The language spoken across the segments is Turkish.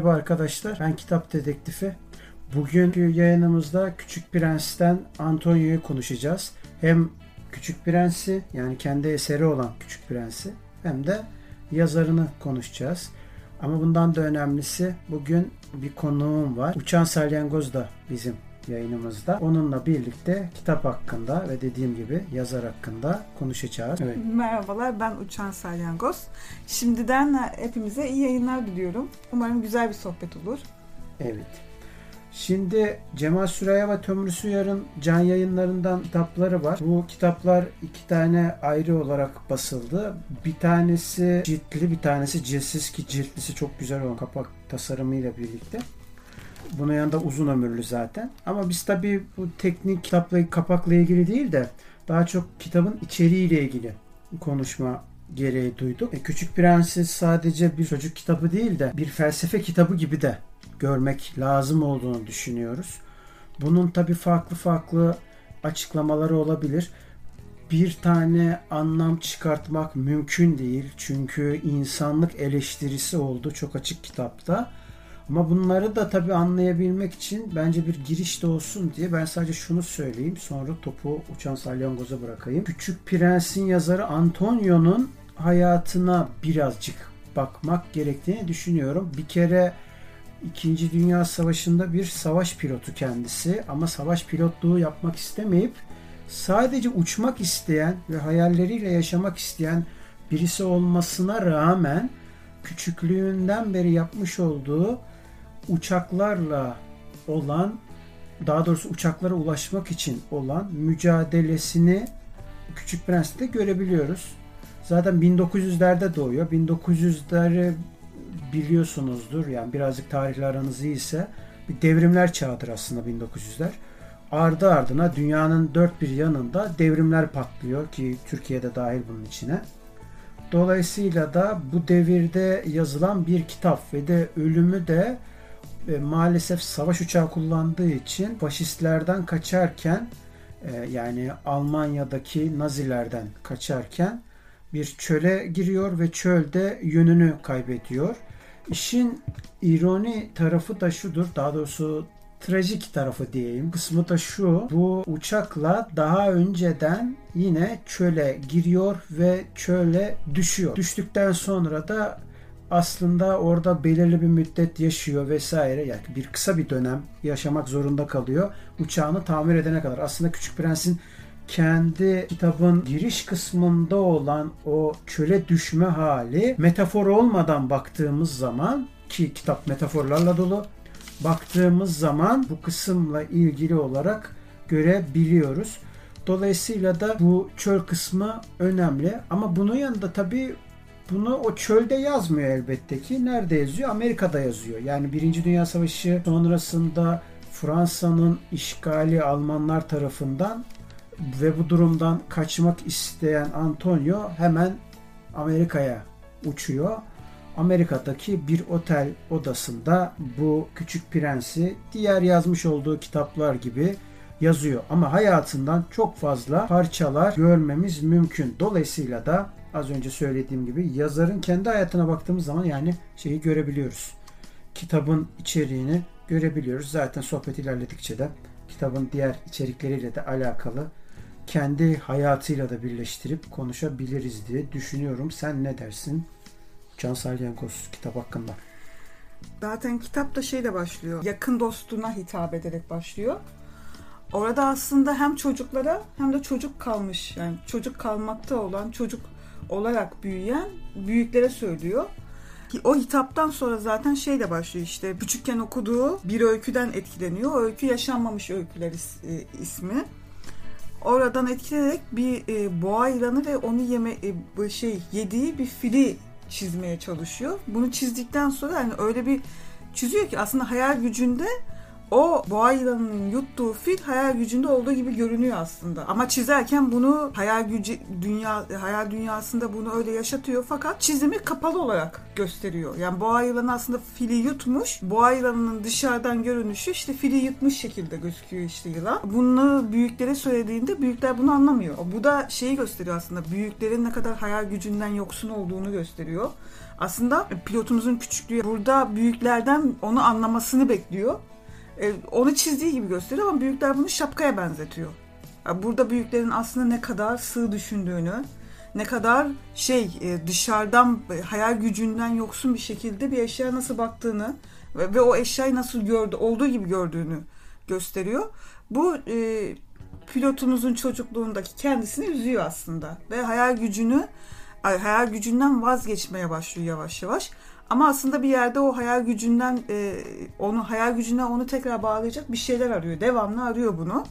Merhaba arkadaşlar, ben Kitap Dedektifi. Bugünkü yayınımızda Küçük Prens'ten Antonio'yu konuşacağız. Hem Küçük Prens'i yani kendi eseri olan Küçük Prens'i hem de yazarını konuşacağız. Ama bundan da önemlisi bugün bir konuğum var. Uçan Salyangoz da bizim yayınımızda. Onunla birlikte kitap hakkında ve dediğim gibi yazar hakkında konuşacağız. Evet. Merhabalar ben Uçan Salyangoz. Şimdiden hepimize iyi yayınlar diliyorum. Umarım güzel bir sohbet olur. Evet. Şimdi Cemal Süreyya ve Tömür Suyar'ın can yayınlarından kitapları var. Bu kitaplar iki tane ayrı olarak basıldı. Bir tanesi ciltli, bir tanesi ciltsiz ki ciltlisi çok güzel olan kapak tasarımıyla birlikte. Bunun yanında uzun ömürlü zaten. Ama biz tabii bu teknik kitapla kapakla ilgili değil de daha çok kitabın içeriğiyle ilgili konuşma gereği duyduk. E, Küçük Prenses sadece bir çocuk kitabı değil de bir felsefe kitabı gibi de görmek lazım olduğunu düşünüyoruz. Bunun tabii farklı farklı açıklamaları olabilir. Bir tane anlam çıkartmak mümkün değil. Çünkü insanlık eleştirisi oldu çok açık kitapta. Ama bunları da tabii anlayabilmek için bence bir giriş de olsun diye ben sadece şunu söyleyeyim. Sonra topu uçan salyangoza bırakayım. Küçük Prens'in yazarı Antonio'nun hayatına birazcık bakmak gerektiğini düşünüyorum. Bir kere İkinci Dünya Savaşı'nda bir savaş pilotu kendisi ama savaş pilotluğu yapmak istemeyip sadece uçmak isteyen ve hayalleriyle yaşamak isteyen birisi olmasına rağmen küçüklüğünden beri yapmış olduğu uçaklarla olan daha doğrusu uçaklara ulaşmak için olan mücadelesini Küçük Prens'te görebiliyoruz. Zaten 1900'lerde doğuyor. 1900'leri biliyorsunuzdur. Yani birazcık tarihli aranız iyiyse bir devrimler çağıdır aslında 1900'ler. Ardı ardına dünyanın dört bir yanında devrimler patlıyor ki Türkiye'de dahil bunun içine. Dolayısıyla da bu devirde yazılan bir kitap ve de ölümü de e, maalesef savaş uçağı kullandığı için faşistlerden kaçarken e, yani Almanya'daki Nazilerden kaçarken bir çöle giriyor ve çölde yönünü kaybediyor. İşin ironi tarafı da şudur. Daha doğrusu trajik tarafı diyeyim. Kısmı da şu. Bu uçakla daha önceden yine çöle giriyor ve çöle düşüyor. Düştükten sonra da aslında orada belirli bir müddet yaşıyor vesaire. Yani bir kısa bir dönem yaşamak zorunda kalıyor. Uçağını tamir edene kadar. Aslında Küçük Prens'in kendi kitabın giriş kısmında olan o çöle düşme hali metafor olmadan baktığımız zaman ki kitap metaforlarla dolu baktığımız zaman bu kısımla ilgili olarak görebiliyoruz. Dolayısıyla da bu çöl kısmı önemli ama bunun yanında tabii bunu o çölde yazmıyor elbette ki. Nerede yazıyor? Amerika'da yazıyor. Yani Birinci Dünya Savaşı sonrasında Fransa'nın işgali Almanlar tarafından ve bu durumdan kaçmak isteyen Antonio hemen Amerika'ya uçuyor. Amerika'daki bir otel odasında bu Küçük Prens'i diğer yazmış olduğu kitaplar gibi yazıyor. Ama hayatından çok fazla parçalar görmemiz mümkün. Dolayısıyla da az önce söylediğim gibi yazarın kendi hayatına baktığımız zaman yani şeyi görebiliyoruz. kitabın içeriğini görebiliyoruz. Zaten sohbet ilerledikçe de kitabın diğer içerikleriyle de alakalı kendi hayatıyla da birleştirip konuşabiliriz diye düşünüyorum. Sen ne dersin? Can Salyangoz kitap hakkında. Zaten kitap da şeyle başlıyor. Yakın dostuna hitap ederek başlıyor. Orada aslında hem çocuklara hem de çocuk kalmış yani çocuk kalmakta olan çocuk olarak büyüyen büyüklere söylüyor. O hitaptan sonra zaten şeyle başlıyor işte küçükken okuduğu bir öyküden etkileniyor. Öykü yaşanmamış öyküler e, ismi. Oradan etkilenerek bir e, boğa yılanı ve onu yeme e, şey yediği bir fili çizmeye çalışıyor. Bunu çizdikten sonra yani öyle bir çiziyor ki aslında hayal gücünde o boğa yılanının yuttuğu fil hayal gücünde olduğu gibi görünüyor aslında. Ama çizerken bunu hayal gücü dünya hayal dünyasında bunu öyle yaşatıyor fakat çizimi kapalı olarak gösteriyor. Yani boğa yılanı aslında fili yutmuş. Boğa yılanının dışarıdan görünüşü işte fili yutmuş şekilde gözüküyor işte yılan. Bunu büyüklere söylediğinde büyükler bunu anlamıyor. Bu da şeyi gösteriyor aslında. Büyüklerin ne kadar hayal gücünden yoksun olduğunu gösteriyor. Aslında pilotumuzun küçüklüğü burada büyüklerden onu anlamasını bekliyor e, onu çizdiği gibi gösteriyor ama büyükler bunu şapkaya benzetiyor. Burada büyüklerin aslında ne kadar sığ düşündüğünü, ne kadar şey e, dışarıdan e, hayal gücünden yoksun bir şekilde bir eşyaya nasıl baktığını ve, ve o eşyayı nasıl gördü, olduğu gibi gördüğünü gösteriyor. Bu e, pilotumuzun çocukluğundaki kendisini üzüyor aslında ve hayal gücünü hayal gücünden vazgeçmeye başlıyor yavaş yavaş. Ama aslında bir yerde o hayal gücünden e, onu hayal gücüne onu tekrar bağlayacak bir şeyler arıyor. Devamlı arıyor bunu.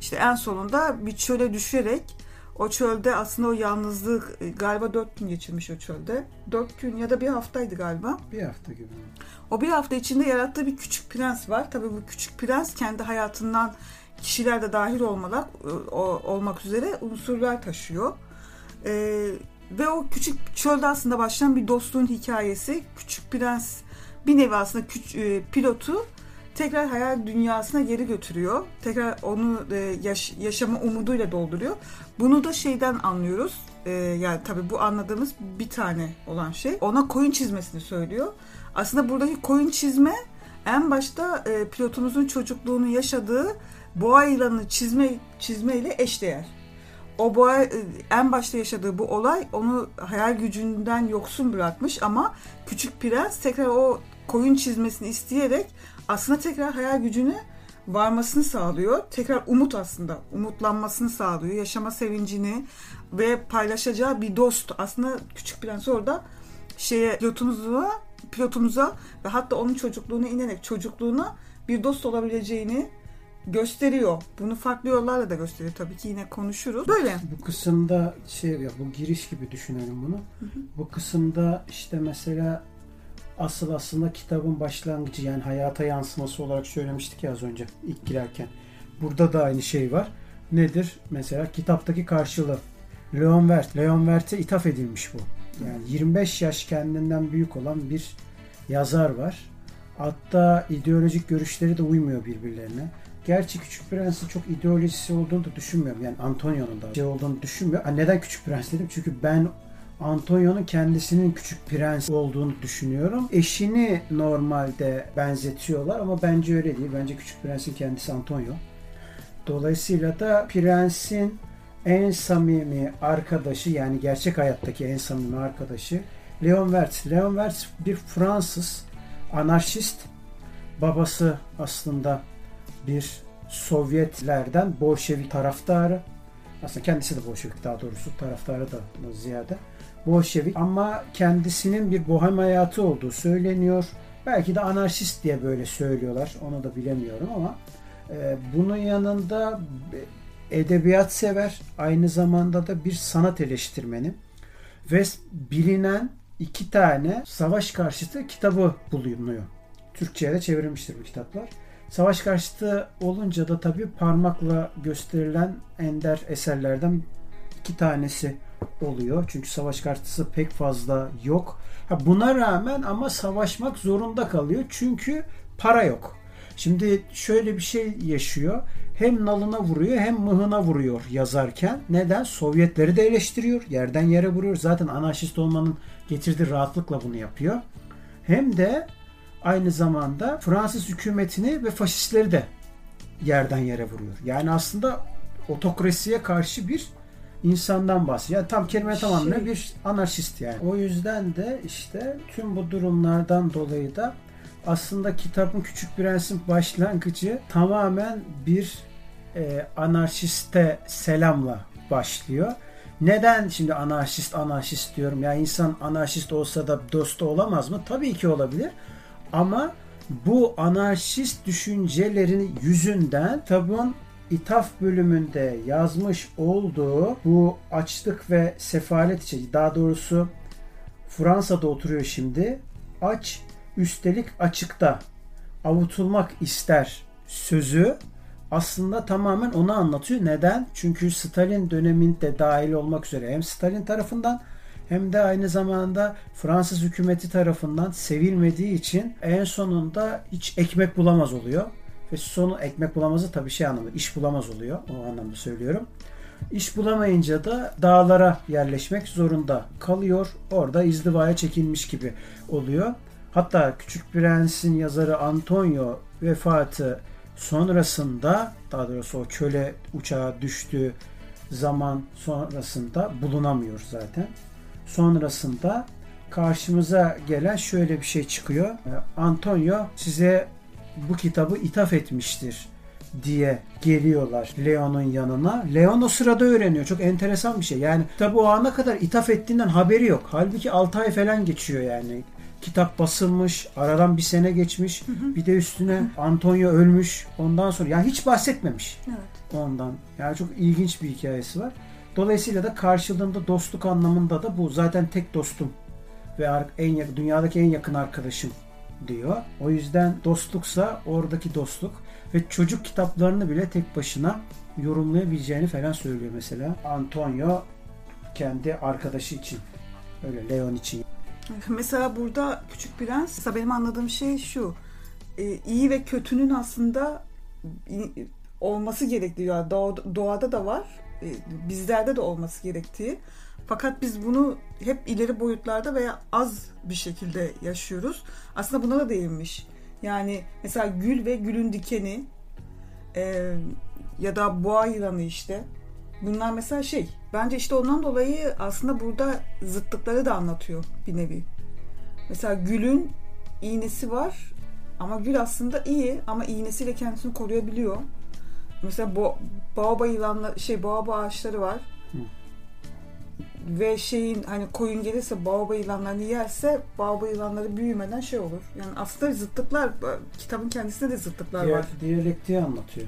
İşte en sonunda bir çöle düşerek o çölde aslında o yalnızlık e, galiba dört gün geçirmiş o çölde. Dört gün ya da bir haftaydı galiba. Bir hafta gibi. O bir hafta içinde yarattığı bir küçük prens var. Tabii bu küçük prens kendi hayatından kişiler de dahil olmak, e, olmak üzere unsurlar taşıyor. Ee, ve o küçük çölde aslında başlayan bir dostluğun hikayesi. Küçük Prens bir nevi aslında küç, e, pilotu tekrar hayal dünyasına geri götürüyor. Tekrar onu e, yaş, yaşama umuduyla dolduruyor. Bunu da şeyden anlıyoruz. E, yani tabii bu anladığımız bir tane olan şey. Ona koyun çizmesini söylüyor. Aslında buradaki koyun çizme en başta e, pilotumuzun çocukluğunu yaşadığı boğa yılanını çizme çizmeyle eşdeğer o boğa en başta yaşadığı bu olay onu hayal gücünden yoksun bırakmış ama küçük prens tekrar o koyun çizmesini isteyerek aslında tekrar hayal gücünü varmasını sağlıyor. Tekrar umut aslında umutlanmasını sağlıyor. Yaşama sevincini ve paylaşacağı bir dost. Aslında küçük prens orada şeye pilotumuza pilotumuza ve hatta onun çocukluğuna inerek çocukluğuna bir dost olabileceğini gösteriyor. Bunu farklı yollarla da gösteriyor. Tabii ki yine konuşuruz. Böyle. Bu kısımda şey ya bu giriş gibi düşünelim bunu. Hı hı. Bu kısımda işte mesela asıl aslında kitabın başlangıcı yani hayata yansıması olarak söylemiştik ya az önce ilk girerken. Burada da aynı şey var. Nedir? Mesela kitaptaki karşılığı. Leon Wert. Leon Wert'e ithaf edilmiş bu. Yani 25 yaş kendinden büyük olan bir yazar var. Hatta ideolojik görüşleri de uymuyor birbirlerine. Gerçi Küçük Prens'in çok ideolojisi olduğunu da düşünmüyorum. Yani Antonio'nun da şey olduğunu düşünmüyorum. neden Küçük Prens dedim? Çünkü ben Antonio'nun kendisinin küçük prens olduğunu düşünüyorum. Eşini normalde benzetiyorlar ama bence öyle değil. Bence küçük prensin kendisi Antonio. Dolayısıyla da prensin en samimi arkadaşı yani gerçek hayattaki en samimi arkadaşı Leon Wertz. Leon Wertz bir Fransız anarşist. Babası aslında bir Sovyetlerden Bolşevik taraftarı. Aslında kendisi de Bolşevik daha doğrusu taraftarı da ziyade. Bolşevik ama kendisinin bir bohem hayatı olduğu söyleniyor. Belki de anarşist diye böyle söylüyorlar. Onu da bilemiyorum ama e, bunun yanında edebiyat sever. Aynı zamanda da bir sanat eleştirmeni. Ve bilinen iki tane savaş karşıtı kitabı bulunuyor. Türkçe'ye de çevrilmiştir bu kitaplar. Savaş karşıtı olunca da tabii parmakla gösterilen ender eserlerden iki tanesi oluyor. Çünkü savaş karşıtısı pek fazla yok. Ha buna rağmen ama savaşmak zorunda kalıyor. Çünkü para yok. Şimdi şöyle bir şey yaşıyor. Hem nalına vuruyor hem mıhına vuruyor yazarken. Neden? Sovyetleri de eleştiriyor. Yerden yere vuruyor. Zaten anarşist olmanın getirdiği rahatlıkla bunu yapıyor. Hem de aynı zamanda Fransız hükümetini ve faşistleri de yerden yere vuruyor. Yani aslında otokrasiye karşı bir insandan bahsediyor. Yani tam kelime tamamıyla Şey- bir anarşist yani. O yüzden de işte tüm bu durumlardan dolayı da aslında kitabın Küçük Prens'in başlangıcı tamamen bir e, anarşiste selamla başlıyor. Neden şimdi anarşist anarşist diyorum? Ya insan anarşist olsa da dostu olamaz mı? Tabii ki olabilir. Ama bu anarşist düşüncelerin yüzünden kitabın İthaf bölümünde yazmış olduğu bu açlık ve sefalet için daha doğrusu Fransa'da oturuyor şimdi. Aç üstelik açıkta avutulmak ister sözü aslında tamamen onu anlatıyor. Neden? Çünkü Stalin döneminde dahil olmak üzere hem Stalin tarafından hem de aynı zamanda Fransız hükümeti tarafından sevilmediği için en sonunda hiç ekmek bulamaz oluyor. Ve sonu ekmek bulamazı tabii şey anlamda iş bulamaz oluyor. O anlamda söylüyorum. İş bulamayınca da dağlara yerleşmek zorunda kalıyor. Orada izdivaya çekilmiş gibi oluyor. Hatta Küçük Prens'in yazarı Antonio vefatı sonrasında daha doğrusu o köle uçağa düştüğü zaman sonrasında bulunamıyor zaten. Sonrasında karşımıza gelen şöyle bir şey çıkıyor. Ee, Antonio size bu kitabı ithaf etmiştir diye geliyorlar Leon'un yanına. Leon o sırada öğreniyor. Çok enteresan bir şey. Yani tabi o ana kadar ithaf ettiğinden haberi yok. Halbuki 6 ay falan geçiyor yani. Kitap basılmış, aradan bir sene geçmiş. Bir de üstüne Antonio ölmüş. Ondan sonra yani hiç bahsetmemiş Evet. ondan. Yani çok ilginç bir hikayesi var. Dolayısıyla da karşılığında dostluk anlamında da bu. Zaten tek dostum ve en dünyadaki en yakın arkadaşım diyor. O yüzden dostluksa oradaki dostluk ve çocuk kitaplarını bile tek başına yorumlayabileceğini falan söylüyor mesela. Antonio kendi arkadaşı için. Öyle Leon için. Mesela burada Küçük Prens, benim anladığım şey şu. e, iyi ve kötünün aslında olması gerektiği, yani doğa- doğada da var, bizlerde de olması gerektiği. Fakat biz bunu hep ileri boyutlarda veya az bir şekilde yaşıyoruz. Aslında buna da değinmiş. Yani mesela gül ve gülün dikeni e, ya da boğa yılanı işte. Bunlar mesela şey. Bence işte ondan dolayı aslında burada zıtlıkları da anlatıyor bir nevi. Mesela gülün iğnesi var ama gül aslında iyi ama iğnesiyle kendisini koruyabiliyor. Mesela bo baobab yılanla şey baobab ağaçları var. Ve şeyin hani koyun gelirse baobab yılanlarını yerse baobab yılanları büyümeden şey olur. Yani aslında zıtlıklar kitabın kendisinde de zıtlıklar var. Diğer, diyalektiği anlatıyor.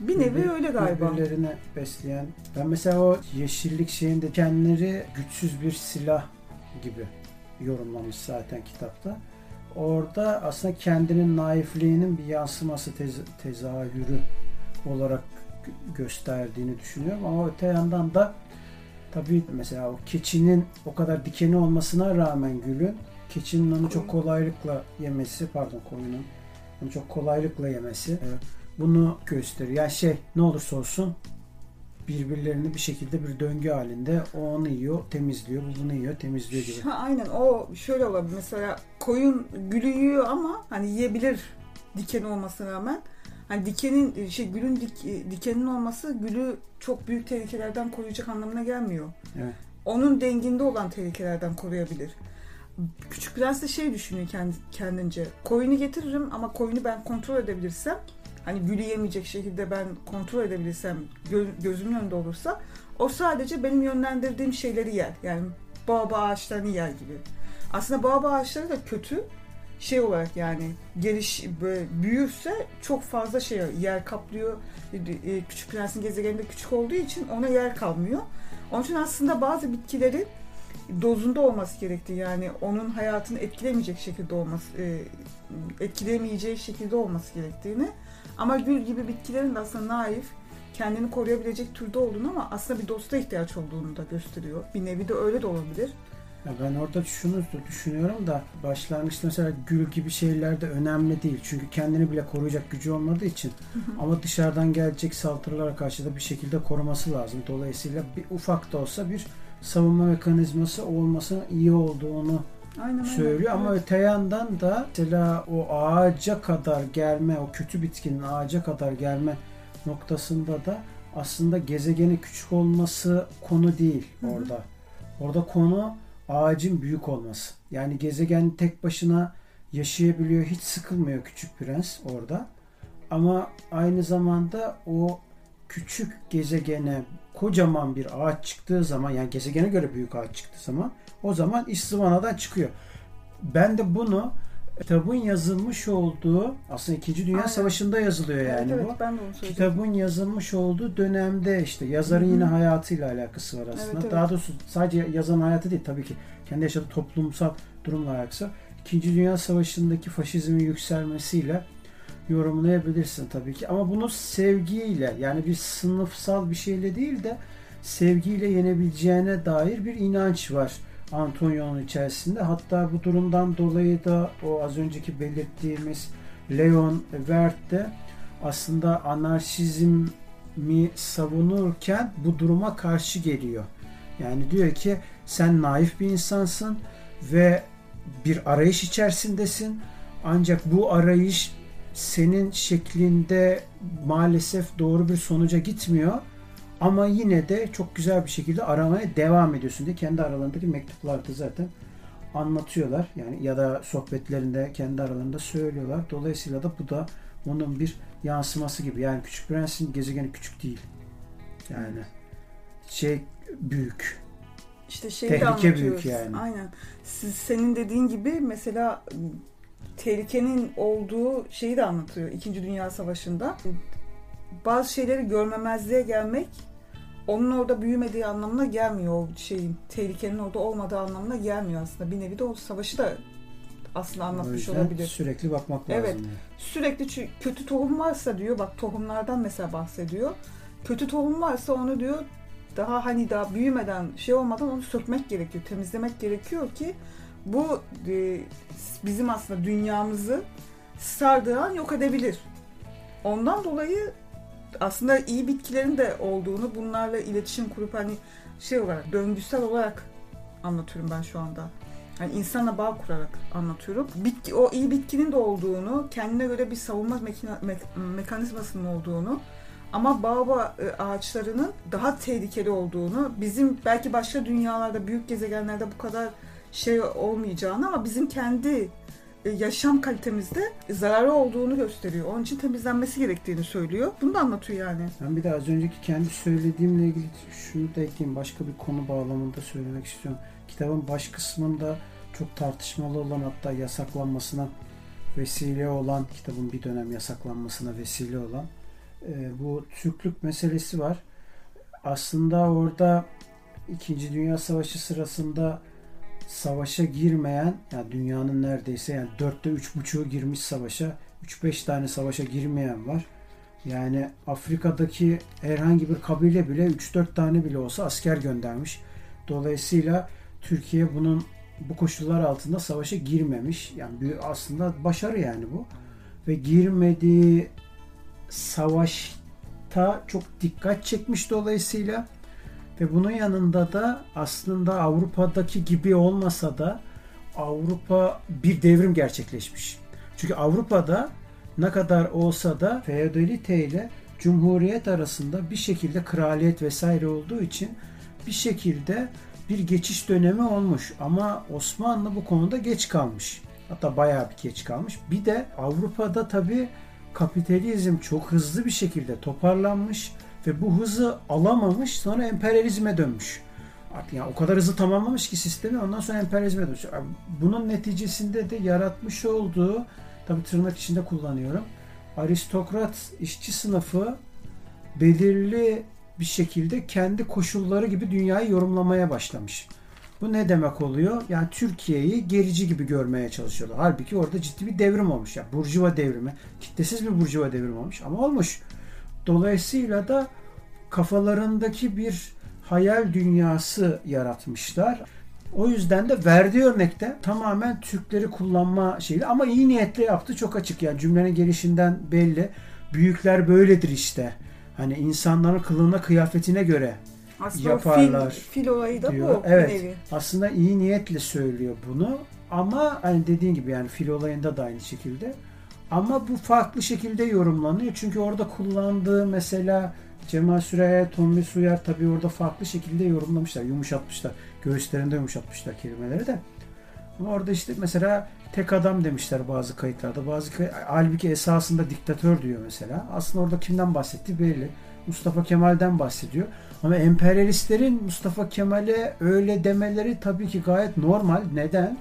Bir nevi Bir- öyle galiba. Birbirlerini besleyen. Ben mesela o yeşillik şeyinde kendileri güçsüz bir silah gibi yorumlamış zaten kitapta. Orada aslında kendinin naifliğinin bir yansıması tez- tezahürü olarak gö- gösterdiğini düşünüyorum. Ama öte yandan da tabii mesela o keçinin o kadar dikeni olmasına rağmen gülün keçinin onu çok kolaylıkla yemesi pardon koyunun onu çok kolaylıkla yemesi bunu gösteriyor. Yani şey ne olursa olsun birbirlerini bir şekilde bir döngü halinde o onu yiyor, temizliyor, bu bunu yiyor, temizliyor gibi. Ha, aynen o şöyle olabilir. Mesela koyun gülü yiyor ama hani yiyebilir dikeni olmasına rağmen. Hani dikenin şey gülün dik- dikenin olması gülü çok büyük tehlikelerden koruyacak anlamına gelmiyor. Evet. Onun denginde olan tehlikelerden koruyabilir. Küçük Prens de şey düşünüyor kendi, kendince. Koyunu getiririm ama koyunu ben kontrol edebilirsem hani gülü yemeyecek şekilde ben kontrol edebilirsem gö- gözümün önünde olursa o sadece benim yönlendirdiğim şeyleri yer. Yani bağba ağaçlarını yer gibi. Aslında bağba ağaçları da kötü şey olarak yani geliş böyle büyürse çok fazla şey yer kaplıyor. E, Küçük Prens'in gezegeninde küçük olduğu için ona yer kalmıyor. Onun için aslında bazı bitkilerin dozunda olması gerektiği yani onun hayatını etkilemeyecek şekilde olması e, etkilemeyeceği şekilde olması gerektiğini ama gül gibi bitkilerin de aslında naif kendini koruyabilecek türde olduğunu ama aslında bir dosta ihtiyaç olduğunu da gösteriyor. Bir nevi de öyle de olabilir. Ya ben orada şunu düşünüyorum da başlangıçta mesela gül gibi şeyler de önemli değil. Çünkü kendini bile koruyacak gücü olmadığı için. Ama dışarıdan gelecek saldırılara karşı da bir şekilde koruması lazım. Dolayısıyla bir ufak da olsa bir savunma mekanizması olması iyi olduğunu Aynen, söylüyor aynen. ama Evet. öte yandan da mesela o ağaca kadar gelme, o kötü bitkinin ağaca kadar gelme noktasında da aslında gezegenin küçük olması konu değil Hı hı. orada. Orada konu ağacın büyük olması. Yani gezegen tek başına yaşayabiliyor, hiç sıkılmıyor küçük prens orada. Ama aynı zamanda o küçük gezegene kocaman bir ağaç çıktığı zaman yani gezegene göre büyük ağaç çıktığı zaman o zaman iş çıkıyor. Ben de bunu kitabın yazılmış olduğu aslında 2. Dünya Aynen. Savaşı'nda yazılıyor yani evet, bu. evet, ben de onu. Kitabın yazılmış olduğu dönemde işte yazarın Hı hı. yine hayatıyla alakası var aslında. Evet, evet. Daha doğrusu sadece yazan hayatı değil tabii ki kendi yaşadığı toplumsal durumla alakası. var. İkinci Dünya Savaşı'ndaki faşizmin yükselmesiyle yorumlayabilirsin tabii ki. Ama bunu sevgiyle yani bir sınıfsal bir şeyle değil de sevgiyle yenebileceğine dair bir inanç var Antonio'nun içerisinde. Hatta bu durumdan dolayı da o az önceki belirttiğimiz Leon Wert de aslında anarşizmi savunurken bu duruma karşı geliyor. Yani diyor ki sen naif bir insansın ve bir arayış içerisindesin. Ancak bu arayış senin şeklinde maalesef doğru bir sonuca gitmiyor. Ama yine de çok güzel bir şekilde aramaya devam ediyorsun diye kendi aralarındaki mektuplarda zaten anlatıyorlar. Yani ya da sohbetlerinde kendi aralarında söylüyorlar. Dolayısıyla da bu da onun bir yansıması gibi. Yani Küçük Prens'in gezegeni küçük değil. Yani şey büyük. İşte şeyi Tehlike anlatıyoruz. büyük yani. Aynen. Siz, senin dediğin gibi mesela tehlikenin olduğu şeyi de anlatıyor İkinci Dünya Savaşı'nda. Bazı şeyleri görmemezliğe gelmek onun orada büyümediği anlamına gelmiyor o şeyin. Tehlikenin orada olmadığı anlamına gelmiyor aslında. Bir nevi de o savaşı da aslında anlatmış olabilir. sürekli bakmak lazım. Evet. yani. Sürekli kötü tohum varsa diyor bak tohumlardan mesela bahsediyor. Kötü tohum varsa onu diyor daha hani daha büyümeden şey olmadan onu sökmek gerekiyor, temizlemek gerekiyor ki bu e, bizim aslında dünyamızı sardığı an yok edebilir. Ondan dolayı aslında iyi bitkilerin de olduğunu bunlarla iletişim kurup hani şey olarak döngüsel olarak anlatıyorum ben şu anda. Yani insanla bağ kurarak anlatıyorum. Bitki, o iyi bitkinin de olduğunu, kendine göre bir savunma mekina- me- mekanizmasının olduğunu ama baobab e, ağaçlarının daha tehlikeli olduğunu, bizim belki başka dünyalarda, büyük gezegenlerde bu kadar şey olmayacağını ama bizim kendi yaşam kalitemizde zararı olduğunu gösteriyor. Onun için temizlenmesi gerektiğini söylüyor. Bunu da anlatıyor yani. Ben bir de az önceki kendi söylediğimle ilgili şunu da ekleyeyim. Başka bir konu bağlamında söylemek istiyorum. Kitabın baş kısmında çok tartışmalı olan hatta yasaklanmasına vesile olan, kitabın bir dönem yasaklanmasına vesile olan e, bu Türklük meselesi var. Aslında orada İkinci Dünya Savaşı sırasında savaşa girmeyen, yani dünyanın neredeyse yani dörtte üç buçuğu girmiş savaşa, 3-5 tane savaşa girmeyen var. Yani Afrika'daki herhangi bir kabile bile 3-4 tane bile olsa asker göndermiş. Dolayısıyla Türkiye bunun bu koşullar altında savaşa girmemiş. Yani bir aslında başarı yani bu. Ve girmediği savaşta çok dikkat çekmiş dolayısıyla ve bunun yanında da aslında Avrupa'daki gibi olmasa da Avrupa bir devrim gerçekleşmiş. Çünkü Avrupa'da ne kadar olsa da feodalite ile cumhuriyet arasında bir şekilde kraliyet vesaire olduğu için bir şekilde bir geçiş dönemi olmuş. Ama Osmanlı bu konuda geç kalmış. Hatta bayağı bir geç kalmış. Bir de Avrupa'da tabii kapitalizm çok hızlı bir şekilde toparlanmış ve bu hızı alamamış sonra emperyalizme dönmüş. Artık yani o kadar hızlı tamamlamış ki sistemi ondan sonra emperyalizme dönmüş. Bunun neticesinde de yaratmış olduğu tabi tırnak içinde kullanıyorum. Aristokrat işçi sınıfı belirli bir şekilde kendi koşulları gibi dünyayı yorumlamaya başlamış. Bu ne demek oluyor? Yani Türkiye'yi gerici gibi görmeye çalışıyorlar. Halbuki orada ciddi bir devrim olmuş. Yani Burjuva devrimi, kitlesiz bir Burjuva devrimi olmuş ama olmuş. Dolayısıyla da kafalarındaki bir hayal dünyası yaratmışlar. O yüzden de verdiği örnekte tamamen Türkleri kullanma şeyi ama iyi niyetle yaptı çok açık yani cümlenin gelişinden belli. Büyükler böyledir işte. Hani insanların kılığına kıyafetine göre Aslında Yaparlar fil, fil olayı da diyor. bu Evet. nevi. aslında iyi niyetle söylüyor bunu Ama hani dediğin gibi yani fil olayında da aynı şekilde. Ama bu farklı şekilde yorumlanıyor. Çünkü orada kullandığı mesela Cemal Süreya, Tommy Suyar tabii orada farklı şekilde yorumlamışlar. Yumuşatmışlar. Göğüslerinde yumuşatmışlar kelimeleri de. Ama orada işte mesela tek adam demişler bazı kayıtlarda. Bazı kay halbuki esasında diktatör diyor mesela. Aslında orada kimden bahsetti belli. Mustafa Kemal'den bahsediyor. Ama emperyalistlerin Mustafa Kemal'e öyle demeleri tabii ki gayet normal. Neden?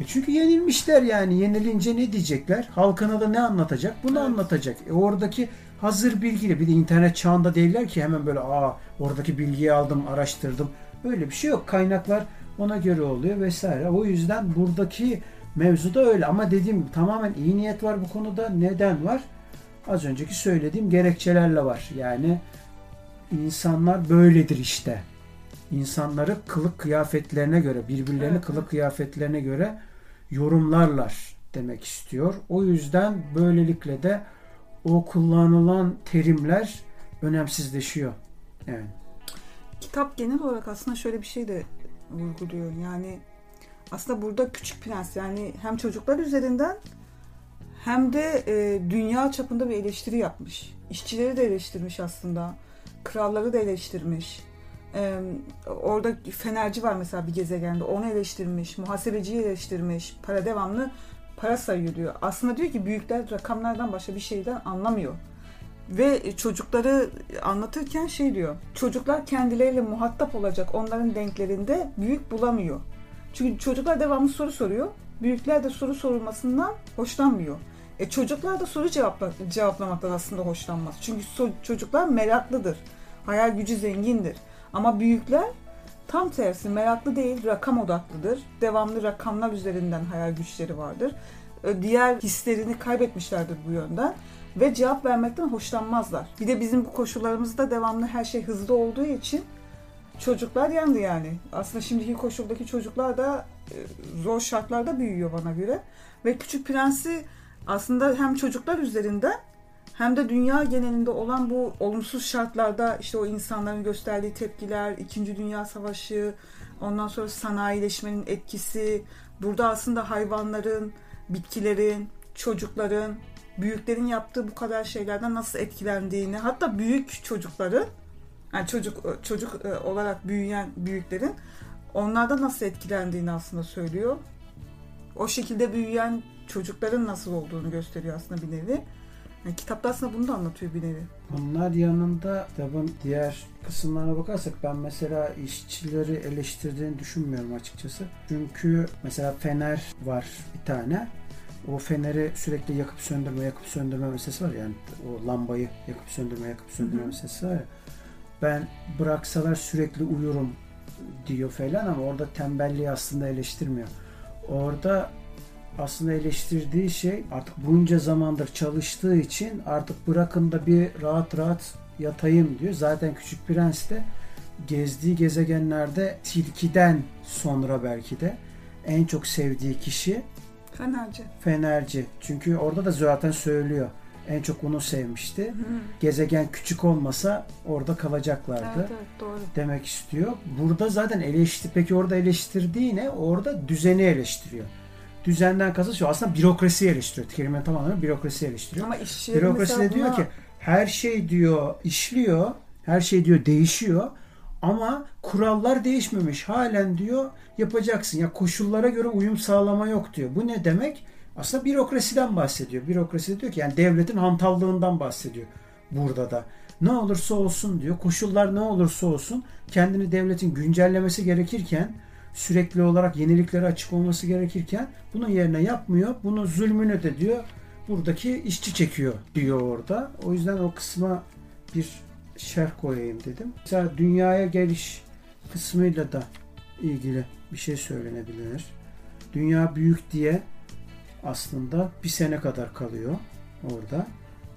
E çünkü yenilmişler yani. Yenilince ne diyecekler? Halkına da ne anlatacak? Bunu evet. anlatacak. E oradaki hazır bilgiyle bir de internet çağında değiller ki hemen böyle aa oradaki bilgiyi aldım, araştırdım. Öyle bir şey yok. Kaynaklar ona göre oluyor vesaire. O yüzden buradaki mevzu da öyle. Ama dediğim gibi tamamen iyi niyet var bu konuda. Neden var? Az önceki söylediğim gerekçelerle var. Yani insanlar böyledir işte. İnsanları kılık kıyafetlerine göre, birbirlerini evet. kılık kıyafetlerine göre yorumlarlar demek istiyor. O yüzden böylelikle de o kullanılan terimler önemsizleşiyor. Yani. Kitap genel olarak aslında şöyle bir şey de vurguluyor. Yani aslında burada Küçük Prens yani hem çocuklar üzerinden hem de e, dünya çapında bir eleştiri yapmış. İşçileri de eleştirmiş aslında. Kralları da eleştirmiş. Orada fenerci var mesela bir gezegende. Onu eleştirmiş. Muhasebeciyi eleştirmiş. Para devamlı para sayıyor diyor. Aslında diyor ki büyükler rakamlardan başka bir şeyden anlamıyor. Ve çocukları anlatırken şey diyor. Çocuklar kendileriyle muhatap olacak onların denklerinde büyük bulamıyor. Çünkü çocuklar devamlı soru soruyor. Büyükler de soru sorulmasından hoşlanmıyor. E çocuklar da soru cevapla, cevaplamaktan aslında hoşlanmaz. Çünkü so, çocuklar meraklıdır. Hayal gücü zengindir. Ama büyükler tam tersi meraklı değil, rakam odaklıdır. Devamlı rakamlar üzerinden hayal güçleri vardır. Diğer hislerini kaybetmişlerdir bu yönden ve cevap vermekten hoşlanmazlar. Bir de bizim bu koşullarımızda devamlı her şey hızlı olduğu için çocuklar yandı yani. Aslında şimdiki koşuldaki çocuklar da e, zor şartlarda büyüyor bana göre. Ve Küçük Prens'i aslında hem çocuklar üzerinden hem de dünya genelinde olan bu olumsuz şartlarda işte o insanların gösterdiği tepkiler, İkinci Dünya Savaşı, ondan sonra sanayileşmenin etkisi, burada aslında hayvanların, bitkilerin, çocukların, büyüklerin yaptığı bu kadar şeylerden nasıl etkilendiğini, hatta büyük çocukların yani çocuk çocuk e, olarak büyüyen büyüklerin onlardan nasıl etkilendiğini aslında söylüyor. O şekilde büyüyen çocukların nasıl olduğunu gösteriyor aslında bir nevi. Yani kitapta aslında bunu da anlatıyor bir nevi. Bunlar yanında kitabın diğer kısımlarına bakarsak ben mesela işçileri eleştirdiğini düşünmüyorum açıkçası. Çünkü mesela fener var bir tane. O feneri sürekli yakıp söndürme, yakıp söndürme meselesi var yani o lambayı yakıp söndürme, yakıp söndürme Hı-hı. meselesi var ya. Ben bıraksalar sürekli uyurum diyor falan ama orada tembelliği aslında eleştirmiyor. Orada aslında eleştirdiği şey artık bunca zamandır çalıştığı için artık bırakın da bir rahat rahat yatayım diyor. Zaten Küçük Prens de gezdiği gezegenlerde tilkiden sonra belki de en çok sevdiği kişi Fenerci. Fenerci. Çünkü orada da zaten söylüyor. En çok onu sevmişti. Hı. Gezegen küçük olmasa orada kalacaklardı. Evet, evet, doğru. Demek istiyor. Burada zaten eleştir peki orada eleştirdiği ne? Orada düzeni eleştiriyor düzenden kasıt şu aslında bürokrasi eleştiriyor. Kelimenin tam anlamı bürokrasi eleştiriyor. Ama bürokrasi de diyor buna... ki her şey diyor işliyor, her şey diyor değişiyor ama kurallar değişmemiş. Halen diyor yapacaksın. Ya koşullara göre uyum sağlama yok diyor. Bu ne demek? Aslında bürokrasiden bahsediyor. Bürokrasi diyor ki yani devletin hantallığından bahsediyor burada da. Ne olursa olsun diyor. Koşullar ne olursa olsun kendini devletin güncellemesi gerekirken sürekli olarak yeniliklere açık olması gerekirken bunun yerine yapmıyor. Bunu zulmünü de diyor buradaki işçi çekiyor diyor orada. O yüzden o kısma bir şerh koyayım dedim. Mesela dünyaya geliş kısmıyla da ilgili bir şey söylenebilir. Dünya büyük diye aslında bir sene kadar kalıyor orada.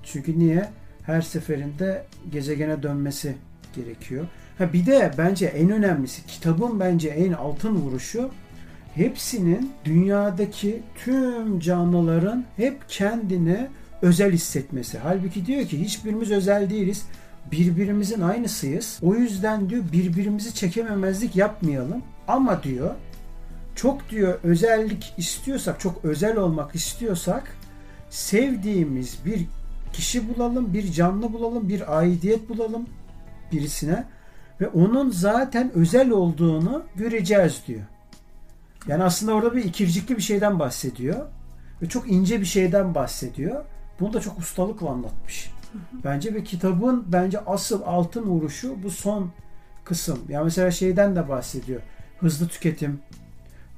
Çünkü niye? Her seferinde gezegene dönmesi gerekiyor. Ha bir de bence en önemlisi kitabın bence en altın vuruşu hepsinin dünyadaki tüm canlıların hep kendini özel hissetmesi. Halbuki diyor ki hiçbirimiz özel değiliz. Birbirimizin aynısıyız. O yüzden diyor birbirimizi çekememezlik yapmayalım. Ama diyor çok diyor özellik istiyorsak, çok özel olmak istiyorsak sevdiğimiz bir kişi bulalım, bir canlı bulalım, bir aidiyet bulalım birisine ve onun zaten özel olduğunu göreceğiz diyor. Yani aslında orada bir ikircikli bir şeyden bahsediyor ve çok ince bir şeyden bahsediyor. Bunu da çok ustalıkla anlatmış. Bence ve kitabın bence asıl altın vuruşu bu son kısım. Yani mesela şeyden de bahsediyor. Hızlı tüketim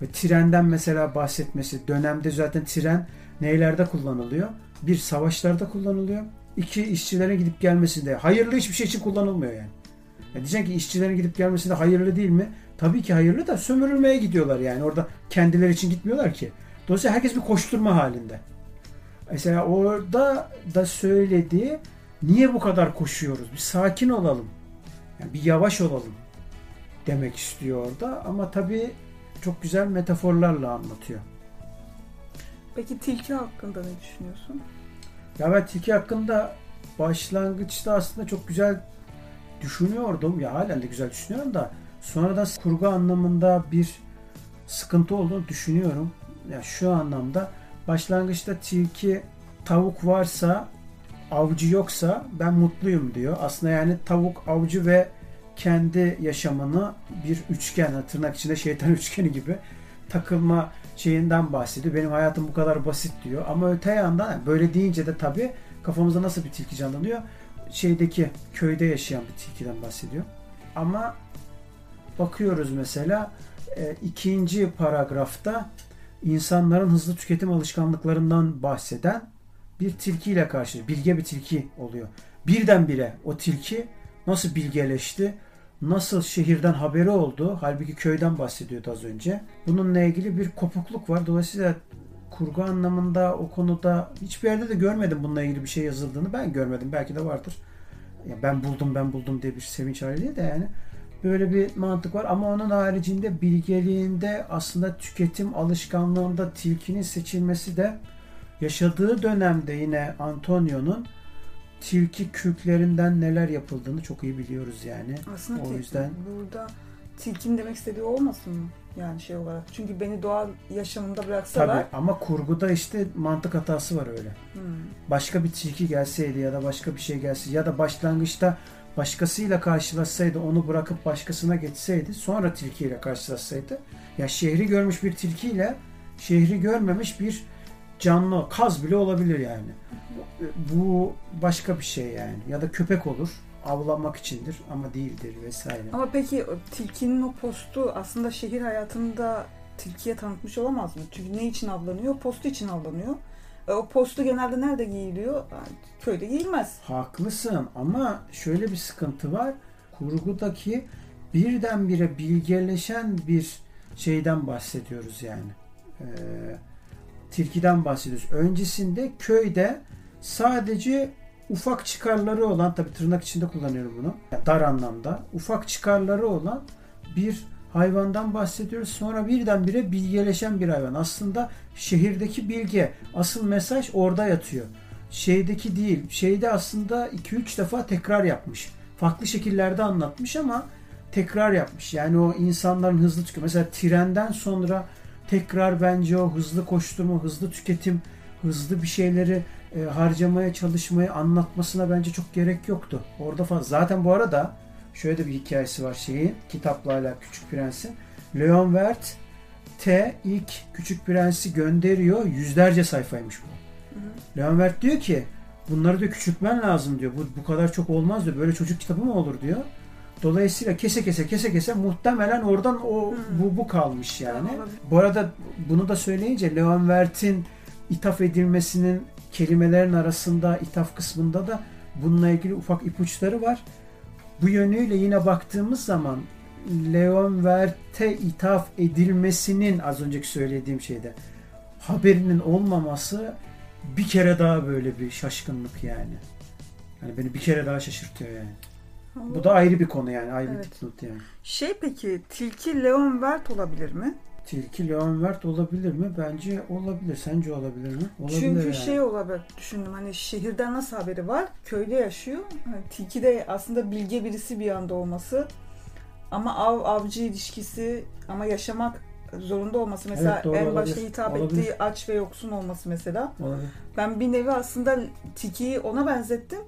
ve trenden mesela bahsetmesi. Dönemde zaten tren neylerde kullanılıyor? Bir savaşlarda kullanılıyor. İki işçilerin gidip gelmesinde. Hayırlı hiçbir şey için kullanılmıyor yani. Ya diyeceksin ki işçilerin gidip gelmesinde hayırlı değil mi? Tabii ki hayırlı da sömürülmeye gidiyorlar yani. Orada kendileri için gitmiyorlar ki. Dolayısıyla herkes bir koşturma halinde. Mesela orada da söylediği niye bu kadar koşuyoruz? Bir sakin olalım. Yani bir yavaş olalım demek istiyor orada. Ama tabii çok güzel metaforlarla anlatıyor. Peki tilki hakkında ne düşünüyorsun? Ya ben tilki hakkında başlangıçta aslında çok güzel düşünüyordum. Ya halen de güzel düşünüyorum da sonradan kurgu anlamında bir sıkıntı olduğunu düşünüyorum. Ya şu anlamda başlangıçta tilki tavuk varsa avcı yoksa ben mutluyum diyor. Aslında yani tavuk avcı ve kendi yaşamını bir üçgen tırnak içinde şeytan üçgeni gibi takılma şeyinden bahsediyor. Benim hayatım bu kadar basit diyor. Ama öte yandan böyle deyince de tabii kafamızda nasıl bir tilki canlanıyor? Şeydeki köyde yaşayan bir tilkiden bahsediyor. Ama bakıyoruz mesela e, ikinci paragrafta insanların hızlı tüketim alışkanlıklarından bahseden bir tilkiyle karşı bilge bir tilki oluyor. Birdenbire o tilki nasıl bilgeleşti, nasıl şehirden haberi oldu, halbuki köyden bahsediyordu az önce. Bununla ilgili bir kopukluk var. Dolayısıyla kurgu anlamında o konuda hiçbir yerde de görmedim bununla ilgili bir şey yazıldığını. Ben görmedim. Belki de vardır. Ya ben buldum ben buldum diye bir sevinç hali de yani. Böyle bir mantık var ama onun haricinde bilgeliğinde aslında tüketim alışkanlığında tilkinin seçilmesi de yaşadığı dönemde yine Antonio'nun tilki kürklerinden neler yapıldığını çok iyi biliyoruz yani. Aslında o tilki, yüzden burada tilkin demek istediği olmasın mı? Yani şey olarak. Çünkü beni doğal yaşamımda tabii bıraksalar. ama kurguda işte mantık hatası var öyle. Hmm. Başka bir tilki gelseydi ya da başka bir şey gelseydi ya da başlangıçta başkasıyla karşılaşsaydı onu bırakıp başkasına geçseydi sonra tilkiyle karşılaşsaydı ya şehri görmüş bir tilkiyle şehri görmemiş bir canlı kaz bile olabilir yani. Bu başka bir şey yani. Ya da köpek olur. Avlamak içindir ama değildir vesaire. Ama peki tilkinin o postu aslında şehir hayatında tilkiye tanıtmış olamaz mı? Çünkü ne için avlanıyor? Postu için avlanıyor. E, o postu genelde nerede giyiliyor? Köyde giyilmez. Haklısın ama şöyle bir sıkıntı var. Kurgudaki birdenbire bilgeleşen bir şeyden bahsediyoruz yani. Ee, tilkiden bahsediyoruz. Öncesinde köyde sadece ufak çıkarları olan tabi tırnak içinde kullanıyorum bunu. dar anlamda. Ufak çıkarları olan bir hayvandan bahsediyoruz. Sonra birdenbire bilgeleşen bir hayvan. Aslında şehirdeki bilge. Asıl mesaj orada yatıyor. Şeydeki değil. Şeyde aslında 2-3 defa tekrar yapmış. Farklı şekillerde anlatmış ama tekrar yapmış. Yani o insanların hızlı tüketim. Mesela trenden sonra tekrar bence o hızlı koşturma, hızlı tüketim, hızlı bir şeyleri e, harcamaya çalışmayı anlatmasına bence çok gerek yoktu. Orada fazla. Zaten bu arada şöyle de bir hikayesi var şeyin kitapla hala Küçük Prens'in. Leon Wert T ilk Küçük Prens'i gönderiyor. Yüzlerce sayfaymış bu. Leon Wert diyor ki bunları da küçültmen lazım diyor. Bu, bu kadar çok olmaz diyor. Böyle çocuk kitabı mı olur diyor. Dolayısıyla kese kese kese kese muhtemelen oradan o Hı. bu bu kalmış yani. Bu arada bunu da söyleyince Leon Wert'in ithaf edilmesinin kelimelerin arasında ithaf kısmında da bununla ilgili ufak ipuçları var. Bu yönüyle yine baktığımız zaman Leon Wert'e ithaf edilmesinin az önceki söylediğim şeyde haberinin olmaması bir kere daha böyle bir şaşkınlık yani. Yani beni bir kere daha şaşırtıyor yani. Bu da ayrı bir konu yani. Ayrı Evet. bir dipnot yani. Şey peki tilki Leon Wert olabilir mi? Tilki Leon Wert olabilir mi? Bence olabilir. Sence olabilir mi? Olabilir Çünkü yani. şey olabilir düşündüm hani şehirden nasıl haberi var? Köyde yaşıyor. Hani tilki de aslında bilge birisi bir anda olması. Ama av avcı ilişkisi ama yaşamak zorunda olması mesela Evet, doğru, en başta olabilir. hitap Olabilir. ettiği aç ve yoksun olması mesela. Olabilir. Ben bir nevi aslında Tiki'yi ona benzettim.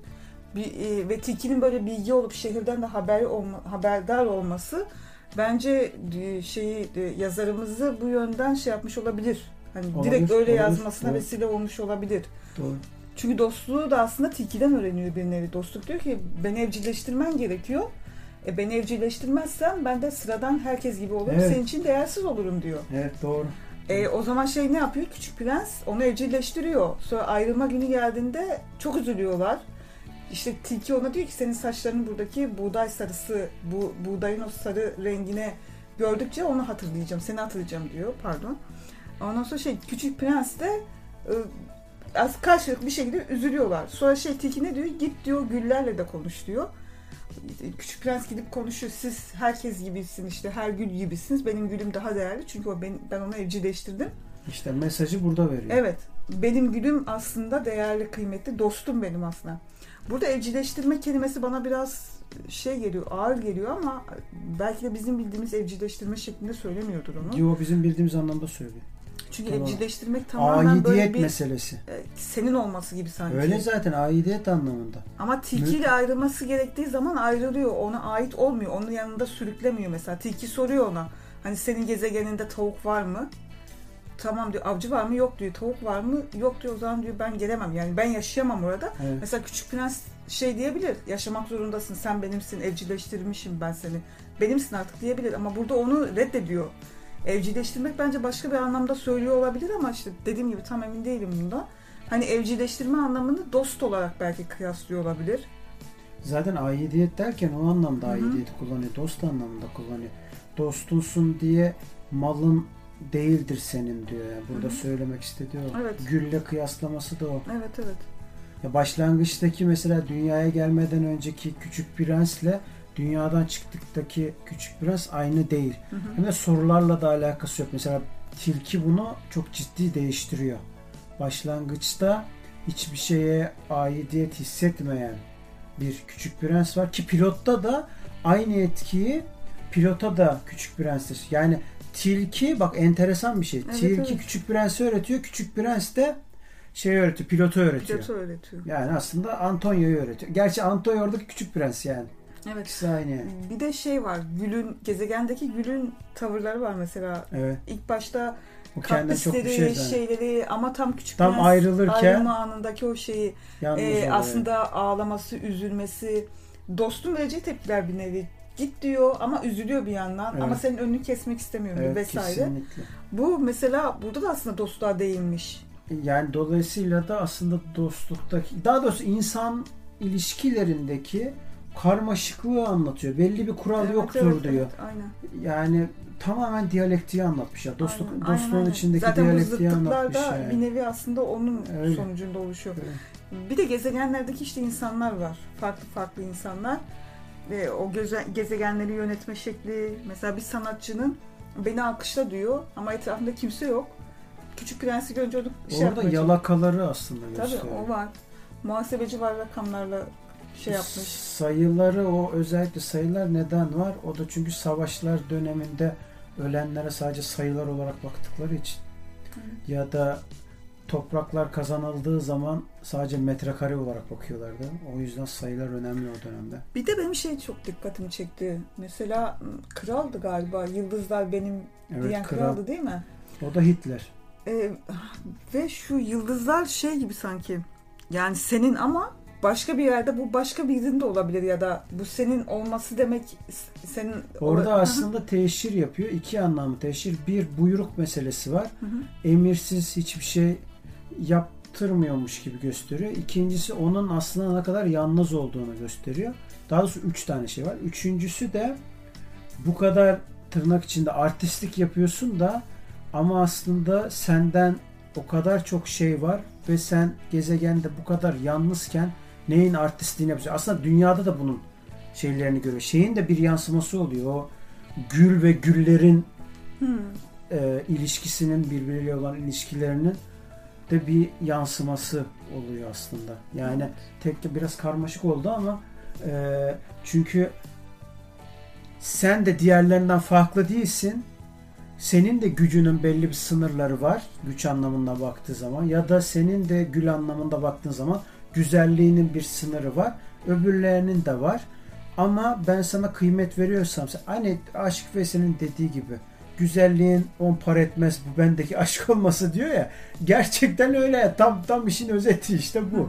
Bir, e, ve Tiki'nin böyle bilgi olup şehirden de haber olma, haberdar olması bence e, şeyi e, yazarımızı bu yönden şey yapmış olabilir. Hani Olabilir, direkt öyle olabilir, yazmasına evet. vesile olmuş olabilir. Doğru. Çünkü dostluğu da aslında Tiki'den öğreniyor bir nevi. Dostluk diyor ki beni evcilleştirmen gerekiyor. E beni evcilleştirmezsen ben de sıradan herkes gibi olurum. Evet. Senin için değersiz olurum diyor. Evet doğru. E, o zaman şey ne yapıyor? Küçük prens onu evcilleştiriyor. Sonra ayrılma günü geldiğinde çok üzülüyorlar. İşte Tilki ona diyor ki senin saçlarının buradaki buğday sarısı, bu buğdayın o sarı rengine gördükçe onu hatırlayacağım, seni hatırlayacağım diyor. Pardon. Ondan sonra şey küçük prens de e, az karşılıklı bir şekilde üzülüyorlar. Sonra şey Tilki ne diyor? Git diyor güllerle de konuş diyor. Küçük prens gidip konuşuyor. Siz herkes gibisin işte her gül gibisiniz. Benim gülüm daha değerli çünkü o ben, ben onu evcilleştirdim. İşte mesajı burada veriyor. Evet. Benim gülüm aslında değerli, kıymetli. Dostum benim aslında. Burada evcilleştirme kelimesi bana biraz şey geliyor, ağır geliyor ama belki de bizim bildiğimiz evcilleştirme şeklinde söylemiyordur onu. Yo bizim bildiğimiz anlamda söylüyor. Çünkü Tamam. evcilleştirmek tamamen böyle Aidiyet bir meselesi. e, senin olması gibi sanki. Öyle zaten aidiyet anlamında. Ama tilkiyle ayrılması gerektiği zaman ayrılıyor. Ona ait olmuyor. Onun yanında sürüklemiyor mesela. Tilki soruyor ona. Hani senin gezegeninde tavuk var mı? Tamam diyor. Avcı var mı? Yok diyor. Tavuk var mı? Yok diyor. O zaman diyor ben gelemem. Yani ben yaşayamam orada. Evet. Mesela küçük prens şey diyebilir. Yaşamak zorundasın. Sen benimsin. Evcilleştirmişim ben seni. Benimsin artık diyebilir. Ama burada onu reddediyor. Evcilleştirmek bence başka bir anlamda söylüyor olabilir ama işte dediğim gibi tam emin değilim bundan. Hani evcilleştirme anlamını dost olarak belki kıyaslıyor olabilir. Zaten aidiyet derken o anlamda Hı hı. aidiyeti kullanıyor. Dost anlamında kullanıyor. Dostunsun diye malın değildir senin diyor. Yani burada Hı hı. söylemek istediği o. Evet. Gülle kıyaslaması da o. Evet evet. Ya başlangıçtaki mesela dünyaya gelmeden önceki küçük prensle dünyadan çıktıktaki küçük prens aynı değil. Hı hı. Hem de sorularla da alakası yok. Mesela tilki bunu çok ciddi değiştiriyor. Başlangıçta hiçbir şeye aidiyet hissetmeyen bir küçük prens var ki pilotta da aynı etkiyi pilota da küçük prenstir. Yani tilki bak enteresan bir şey. Evet, tilki evet. küçük prensi öğretiyor. Küçük prens de şey öğretiyor, pilotu öğretiyor. Pilotu öğretiyor. Yani aslında Antonio'yu öğretiyor. Gerçi Antonio oradaki küçük prens yani. Evet. İkisi aynı yani. Bir de şey var. Gül'ün gezegendeki Gül'ün tavırları var mesela. Evet. İlk başta O kendinden çok bir şey şeyleri ama tam küçük Tam prens ayrılırken ayrılma anındaki o şeyi e, aslında ağlaması, üzülmesi, dostun vereceği tepkiler bir nevi. Git diyor ama üzülüyor bir yandan Evet. ama senin önünü kesmek istemiyor evet, vesaire. kesinlikle. Bu mesela burada da aslında dostluğa değinmiş. Yani dolayısıyla da aslında dostluktaki daha doğrusu insan ilişkilerindeki karmaşıklığı anlatıyor. Belli bir kural Evet, yoktur evet, diyor. evet, aynen. Yani tamamen diyalektiği anlatmış ya. Dostluk Aynen, dostluğun aynen, içindeki Zaten diyalektiği zıtlıklar anlatmış da yani. bir nevi aslında onun Öyle. sonucunda oluşuyor. Evet. Bir de gezegenlerdeki işte insanlar var. Farklı farklı insanlar. Ve o göze- gezegenleri yönetme şekli. Mesela bir sanatçının beni alkışla diyor ama etrafında kimse yok. Küçük Prens'i görünce onu şey Orada çalışıyor. yalakaları aslında Tabii gösteriyor. o var. Muhasebeci var rakamlarla şey yapmış. Sayıları o özellikle sayılar neden var? O da çünkü savaşlar döneminde ölenlere sadece sayılar olarak baktıkları için. Ya da topraklar kazanıldığı zaman sadece metrekare olarak bakıyorlardı. O yüzden sayılar önemli o dönemde. Bir de benim şey çok dikkatimi çekti. Mesela kraldı galiba. Yıldızlar benim Evet diyen kral. kraldı değil mi? O da Hitler. Ee, ve şu yıldızlar şey gibi sanki. Yani senin ama başka bir yerde bu başka birinin de olabilir ya da bu senin olması demek senin Orada hı. aslında teşhir yapıyor. İki anlamı teşhir. Bir buyruk meselesi var. Hı hı. Emirsiz hiçbir şey yaptırmıyormuş gibi gösteriyor. İkincisi onun aslında ne kadar yalnız olduğunu gösteriyor. Daha doğrusu üç tane şey var. Üçüncüsü de bu kadar tırnak içinde artistlik yapıyorsun da ama aslında senden o kadar çok şey var ve sen gezegende bu kadar yalnızken neyin artistliğini yapıyorsun? Aslında dünyada da bunun şeylerini görüyor. Şeyin de bir yansıması oluyor. O gül ve güllerin Hı. e, ilişkisinin birbiriyle olan ilişkilerinin de bir yansıması oluyor aslında. Yani tek de biraz karmaşık oldu ama e, çünkü sen de diğerlerinden farklı değilsin. senin de gücünün belli bir sınırları var güç anlamında baktığı zaman ya da senin de gül anlamında baktığın zaman güzelliğinin bir sınırı var. Öbürlerinin de var. Ama ben sana kıymet veriyorsam aynı Aşık Veysel'in dediği gibi güzelliğin on par etmez bu bendeki aşk olması diyor ya gerçekten öyle tam tam işin özeti işte bu. Hı hı.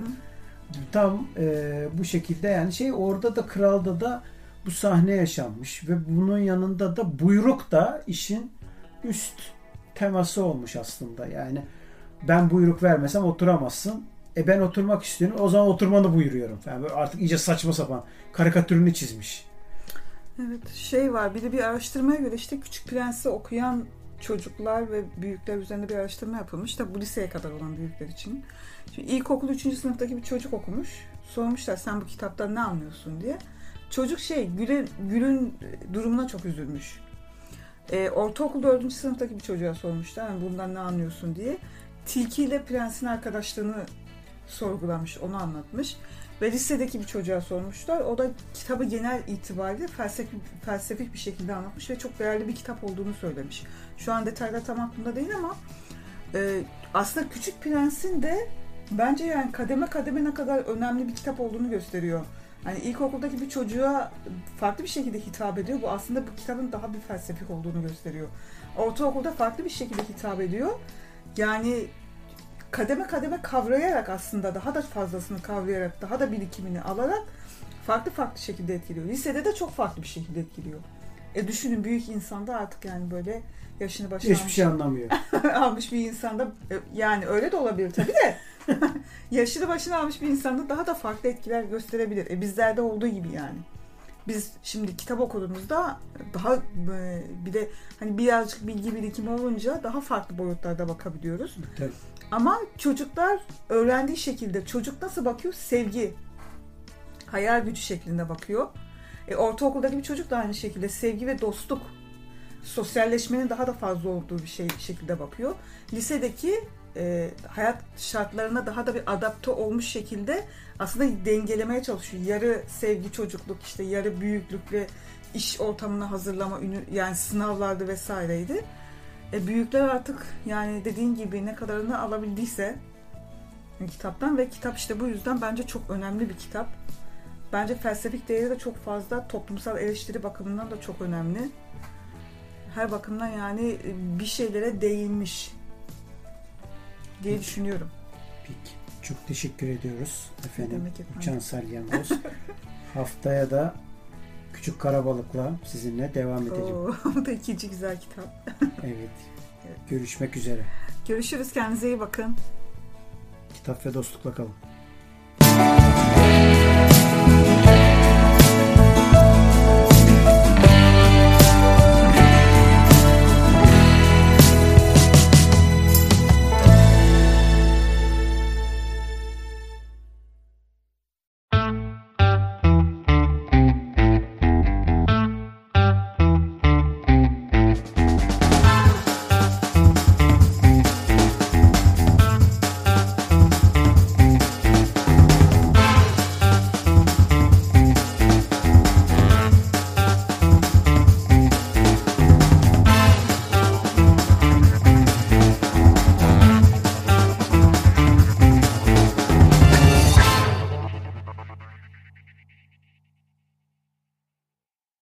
Tam e, bu şekilde yani şey orada da kralda da bu sahne yaşanmış ve bunun yanında da buyruk da işin üst teması olmuş aslında. Yani ben buyruk vermesem oturamazsın. E ben oturmak istiyorum. O zaman oturmanı buyuruyorum. Yani artık iyice saçma sapan karikatürünü çizmiş. Evet şey var bir de bir araştırmaya göre işte Küçük Prens'i okuyan çocuklar ve büyükler üzerinde bir araştırma yapılmış da bu liseye kadar olan büyükler için. Şimdi ilkokul 3. sınıftaki bir çocuk okumuş. Sormuşlar sen bu kitaptan ne anlıyorsun diye. Çocuk şey Gül'ün, Gül'ün durumuna çok üzülmüş. E, ortaokul 4. sınıftaki bir çocuğa sormuşlar yani bundan ne anlıyorsun diye. Tilki ile prensin arkadaşlığını sorgulamış, onu anlatmış. Ve lisedeki bir çocuğa sormuşlar. O da kitabı genel itibariyle felsefi, felsefik bir şekilde anlatmış ve çok değerli bir kitap olduğunu söylemiş. Şu an detaylar tam aklımda değil ama e, aslında Küçük Prens'in de bence yani kademe kademe ne kadar önemli bir kitap olduğunu gösteriyor. Hani ilkokuldaki bir çocuğa farklı bir şekilde hitap ediyor. Bu aslında bu kitabın daha bir felsefik olduğunu gösteriyor. Ortaokulda farklı bir şekilde hitap ediyor. Yani kademe kademe kavrayarak aslında daha da fazlasını kavrayarak, daha da birikimini alarak farklı farklı şekilde etkiliyor. Lisede de çok farklı bir şekilde etkiliyor. E düşünün büyük insanda artık yani böyle yaşını başına Hiçbir şey anlamıyor. almış bir insanda e, yani öyle de olabilir tabii de yaşını başına almış bir insanda daha da farklı etkiler gösterebilir. E bizlerde olduğu gibi yani. Biz şimdi kitap okuduğumuzda daha e, bir de hani birazcık bilgi birikimi olunca daha farklı boyutlarda bakabiliyoruz. Tabii. Ama çocuklar öğrendiği şekilde çocuk nasıl bakıyor? Sevgi, hayal gücü şeklinde bakıyor. E, ortaokuldaki bir çocuk da aynı şekilde sevgi ve dostluk, sosyalleşmenin daha da fazla olduğu bir şey şekilde bakıyor. Lisedeki e, hayat şartlarına daha da bir adapte olmuş şekilde aslında dengelemeye çalışıyor. Yarı sevgi çocukluk işte yarı büyüklük ve iş ortamına hazırlama yani sınavlarda vesaireydi. E, büyükler artık yani dediğin gibi ne kadarını alabildiyse kitaptan ve kitap işte bu yüzden bence çok önemli bir kitap. Bence felsefik değeri de çok fazla, toplumsal eleştiri bakımından da çok önemli. Her bakımdan yani bir şeylere değinmiş diye Peki. düşünüyorum. Peki. Çok teşekkür ediyoruz efendim. efendim? Uçan Salyangoz. Haftaya da Küçük Karabalık'la sizinle devam edeceğim. Oo, bu da ikinci güzel kitap. evet. Görüşmek üzere. Görüşürüz. Kendinize iyi bakın. Kitap ve dostlukla kalın.